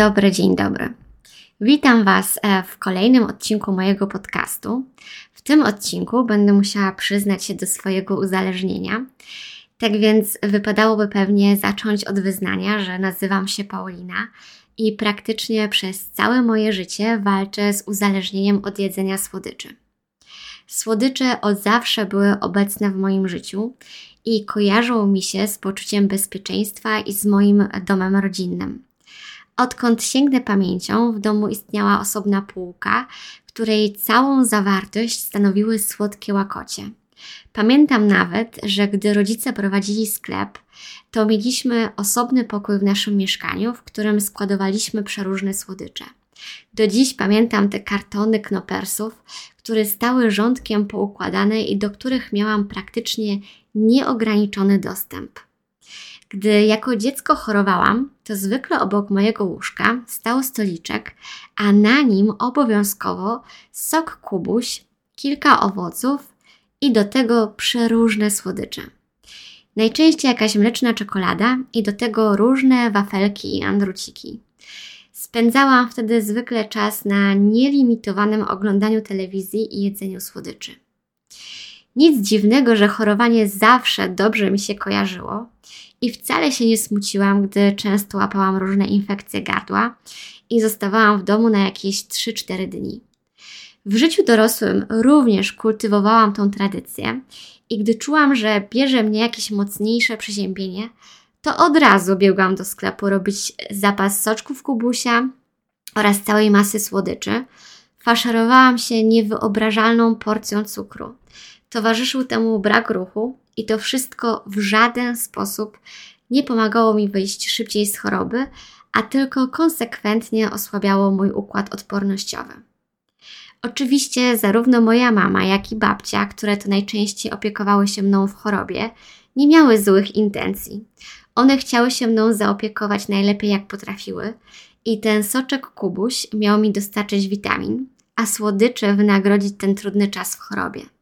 dobry, dzień dobry. Witam Was e, w kolejnym odcinku mojego podcastu. W tym odcinku będę musiała przyznać się do swojego uzależnienia. Tak więc wypadałoby pewnie zacząć od wyznania, że nazywam się Paulina i praktycznie przez całe moje życie walczę z uzależnieniem od jedzenia słodyczy. Słodycze od zawsze były obecne w moim życiu i kojarzą mi się z poczuciem bezpieczeństwa i z moim domem rodzinnym. Odkąd sięgnę pamięcią, w domu istniała osobna półka, której całą zawartość stanowiły słodkie łakocie. Pamiętam nawet, że gdy rodzice prowadzili sklep, to mieliśmy osobny pokój w naszym mieszkaniu, w którym składowaliśmy przeróżne słodycze. Do dziś pamiętam te kartony knopersów, które stały rządkiem poukładane i do których miałam praktycznie nieograniczony dostęp. Gdy jako dziecko chorowałam, to zwykle obok mojego łóżka stał stoliczek, a na nim obowiązkowo sok kubuś, kilka owoców i do tego przeróżne słodycze. Najczęściej jakaś mleczna czekolada i do tego różne wafelki i andruciki. Spędzałam wtedy zwykle czas na nielimitowanym oglądaniu telewizji i jedzeniu słodyczy. Nic dziwnego, że chorowanie zawsze dobrze mi się kojarzyło i wcale się nie smuciłam, gdy często łapałam różne infekcje gardła i zostawałam w domu na jakieś 3-4 dni. W życiu dorosłym również kultywowałam tą tradycję i gdy czułam, że bierze mnie jakieś mocniejsze przeziębienie, to od razu biegłam do sklepu robić zapas soczków kubusia oraz całej masy słodyczy. Faszerowałam się niewyobrażalną porcją cukru. Towarzyszył temu brak ruchu i to wszystko w żaden sposób nie pomagało mi wyjść szybciej z choroby, a tylko konsekwentnie osłabiało mój układ odpornościowy. Oczywiście zarówno moja mama, jak i babcia, które to najczęściej opiekowały się mną w chorobie, nie miały złych intencji. One chciały się mną zaopiekować najlepiej jak potrafiły i ten soczek kubuś miał mi dostarczyć witamin, a słodycze wynagrodzić ten trudny czas w chorobie.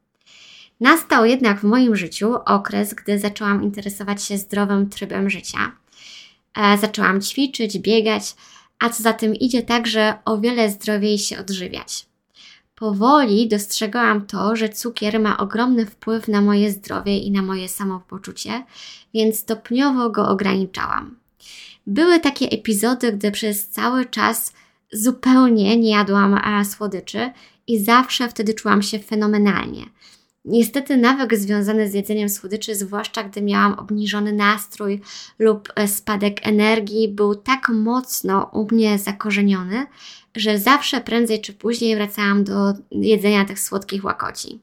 Nastał jednak w moim życiu okres, gdy zaczęłam interesować się zdrowym trybem życia. E, zaczęłam ćwiczyć, biegać, a co za tym idzie także o wiele zdrowiej się odżywiać. Powoli dostrzegałam to, że cukier ma ogromny wpływ na moje zdrowie i na moje samopoczucie, więc stopniowo go ograniczałam. Były takie epizody, gdy przez cały czas zupełnie nie jadłam słodyczy i zawsze wtedy czułam się fenomenalnie. Niestety nawyk związany z jedzeniem słodyczy, zwłaszcza gdy miałam obniżony nastrój lub e, spadek energii, był tak mocno u mnie zakorzeniony, że zawsze prędzej czy później wracałam do jedzenia tych słodkich łakoci.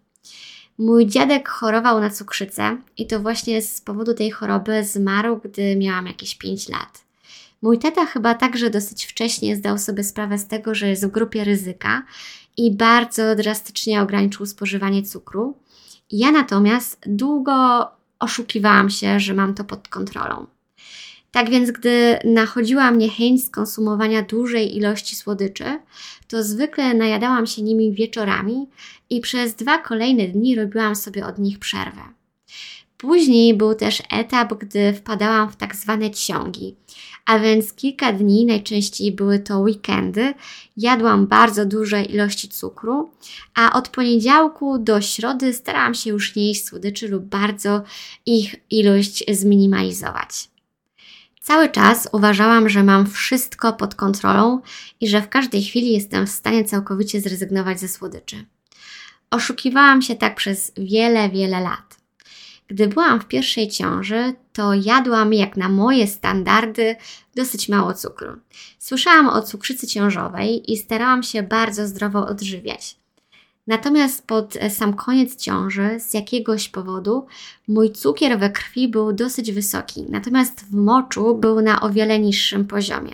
Mój dziadek chorował na cukrzycę i to właśnie z powodu tej choroby zmarł, gdy miałam jakieś 5 lat. Mój tata chyba także dosyć wcześnie zdał sobie sprawę z tego, że jest w grupie ryzyka i bardzo drastycznie ograniczył spożywanie cukru. Ja natomiast długo oszukiwałam się, że mam to pod kontrolą. Tak więc, gdy nachodziła mnie chęć skonsumowania dużej ilości słodyczy, to zwykle najadałam się nimi wieczorami i przez dwa kolejne dni robiłam sobie od nich przerwę. Później był też etap, gdy wpadałam w tak zwane ciągi, a więc kilka dni, najczęściej były to weekendy, jadłam bardzo duże ilości cukru, a od poniedziałku do środy starałam się już nie jeść słodyczy lub bardzo ich ilość zminimalizować. Cały czas uważałam, że mam wszystko pod kontrolą i że w każdej chwili jestem w stanie całkowicie zrezygnować ze słodyczy. Oszukiwałam się tak przez wiele, wiele lat. Gdy byłam w pierwszej ciąży, to jadłam jak na moje standardy dosyć mało cukru. Słyszałam o cukrzycy ciążowej i starałam się bardzo zdrowo odżywiać. Natomiast pod e, sam koniec ciąży, z jakiegoś powodu, mój cukier we krwi był dosyć wysoki, natomiast w moczu był na o wiele niższym poziomie.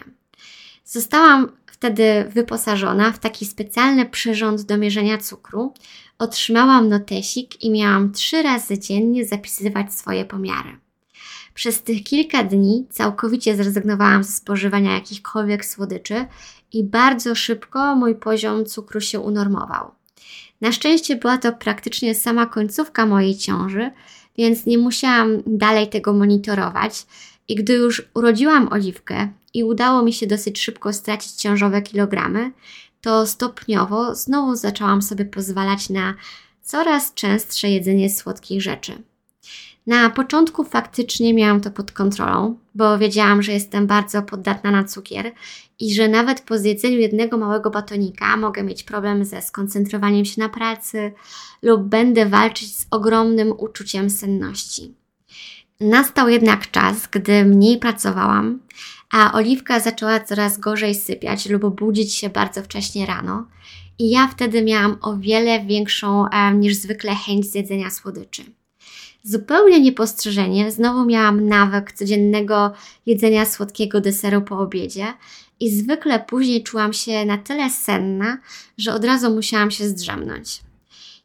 Zostałam wtedy wyposażona w taki specjalny przyrząd do mierzenia cukru. Otrzymałam notesik i miałam trzy razy dziennie zapisywać swoje pomiary. Przez tych kilka dni całkowicie zrezygnowałam ze spożywania jakichkolwiek słodyczy i bardzo szybko mój poziom cukru się unormował. Na szczęście była to praktycznie sama końcówka mojej ciąży, więc nie musiałam dalej tego monitorować I gdy już urodziłam oliwkę i udało mi się dosyć szybko stracić ciążowe kilogramy, to stopniowo znowu zaczęłam sobie pozwalać na coraz częstsze jedzenie słodkich rzeczy. Na początku faktycznie miałam to pod kontrolą, bo wiedziałam, że jestem bardzo poddatna na cukier i że nawet po zjedzeniu jednego małego batonika mogę mieć problem ze skoncentrowaniem się na pracy lub będę walczyć z ogromnym uczuciem senności. Nastał jednak czas, gdy mniej pracowałam, a oliwka zaczęła coraz gorzej sypiać lub budzić się bardzo wcześnie rano. I ja wtedy miałam o wiele większą e, niż zwykle chęć zjedzenia słodyczy. Zupełnie niepostrzeżenie znowu miałam nawyk codziennego jedzenia słodkiego deseru po obiedzie i zwykle później czułam się na tyle senna, że od razu musiałam się zdrzemnąć.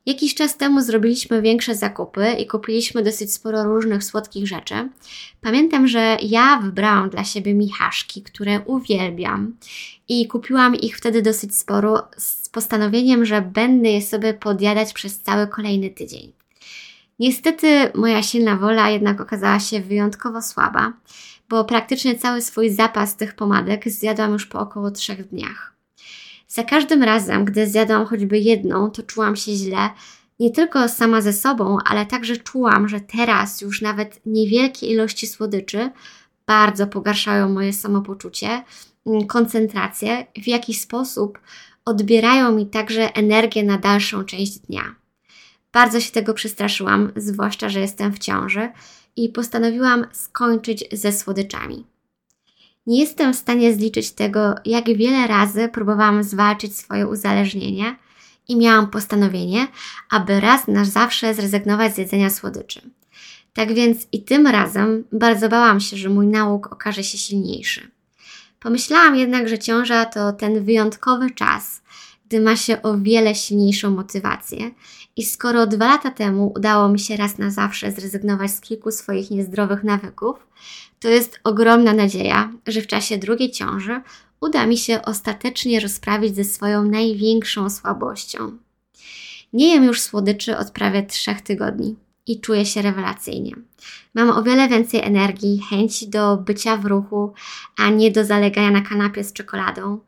Jakiś czas temu zrobiliśmy większe zakupy i kupiliśmy dosyć sporo różnych słodkich rzeczy. Pamiętam, że ja wybrałam dla siebie michaszki, które uwielbiam i kupiłam ich wtedy dosyć sporo z postanowieniem, że będę je sobie podjadać przez cały kolejny tydzień. Niestety moja silna wola jednak okazała się wyjątkowo słaba, bo praktycznie cały swój zapas tych pomadek zjadłam już po około trzech dniach. Za każdym razem, gdy zjadłam choćby jedną, to czułam się źle, nie tylko sama ze sobą, ale także czułam, że teraz już nawet niewielkie ilości słodyczy bardzo pogarszają moje samopoczucie, mm, koncentrację, w jakiś sposób odbierają mi także energię na dalszą część dnia. Bardzo się tego przestraszyłam, zwłaszcza, że jestem w ciąży i postanowiłam skończyć ze słodyczami. Nie jestem w stanie zliczyć tego, jak wiele razy próbowałam zwalczyć swoje uzależnienie i miałam postanowienie, aby raz na zawsze zrezygnować z jedzenia słodyczy. Tak więc i tym razem bardzo bałam się, że mój nauk okaże się silniejszy. Pomyślałam jednak, że ciąża to ten wyjątkowy czas, gdy ma się o wiele silniejszą motywację. I skoro dwa lata temu udało mi się raz na zawsze zrezygnować z kilku swoich niezdrowych nawyków, to jest ogromna nadzieja, że w czasie drugiej ciąży uda mi się ostatecznie rozprawić ze swoją największą słabością. Nie jem już słodyczy od prawie trzech tygodni i czuję się rewelacyjnie. Mam o wiele więcej energii, chęci do bycia w ruchu, a nie do zalegania na kanapie z czekoladą.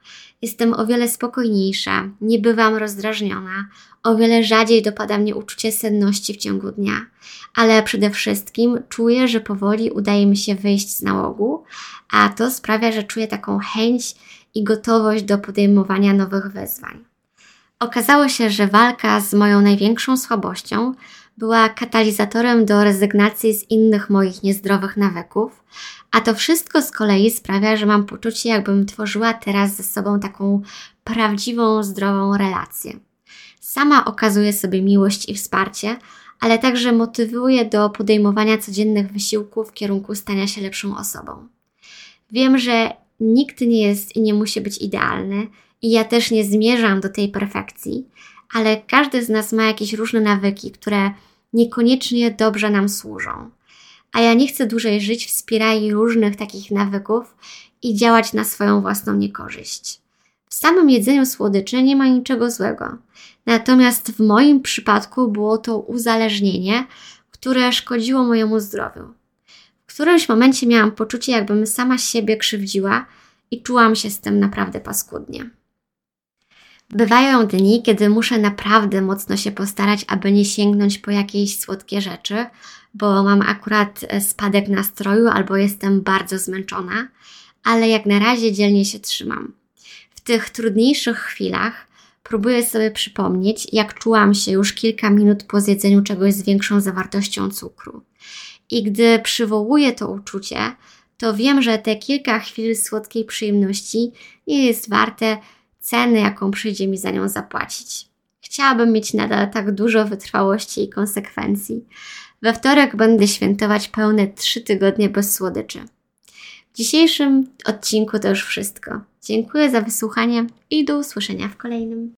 Jestem o wiele spokojniejsza, nie bywam rozdrażniona, o wiele rzadziej dopada mnie uczucie senności w ciągu dnia, ale przede wszystkim czuję, że powoli udaje mi się wyjść z nałogu, a to sprawia, że czuję taką chęć i gotowość do podejmowania nowych wyzwań. Okazało się, że walka z moją największą słabością była katalizatorem do rezygnacji z innych moich niezdrowych nawyków, a to wszystko z kolei sprawia, że mam poczucie, jakbym tworzyła teraz ze sobą taką prawdziwą, zdrową relację. Sama okazuję sobie miłość i wsparcie, ale także motywuję do podejmowania codziennych wysiłków w kierunku stania się lepszą osobą. Wiem, że nikt nie jest i nie musi być idealny, i ja też nie zmierzam do tej perfekcji, ale każdy z nas ma jakieś różne nawyki, które niekoniecznie dobrze nam służą. A ja nie chcę dłużej żyć w spirali różnych takich nawyków i działać na swoją własną niekorzyść. W samym jedzeniu słodyczy nie ma niczego złego. Natomiast w moim przypadku było to uzależnienie, które szkodziło mojemu zdrowiu. W którymś momencie miałam poczucie, jakbym sama siebie krzywdziła i czułam się z tym naprawdę paskudnie. Bywają dni, kiedy muszę naprawdę mocno się postarać, aby nie sięgnąć po jakieś słodkie rzeczy, bo mam akurat e, spadek nastroju albo jestem bardzo zmęczona, ale jak na razie dzielnie się trzymam. W tych trudniejszych chwilach próbuję sobie przypomnieć, jak czułam się już kilka minut po zjedzeniu czegoś z większą zawartością cukru. I gdy przywołuję to uczucie, to wiem, że te kilka chwil słodkiej przyjemności nie jest warte ceny, jaką przyjdzie mi za nią zapłacić. Chciałabym mieć nadal tak dużo wytrwałości i konsekwencji. We wtorek będę świętować pełne trzy tygodnie bez słodyczy. W dzisiejszym odcinku to już wszystko. Dziękuję za wysłuchanie i do usłyszenia w kolejnym.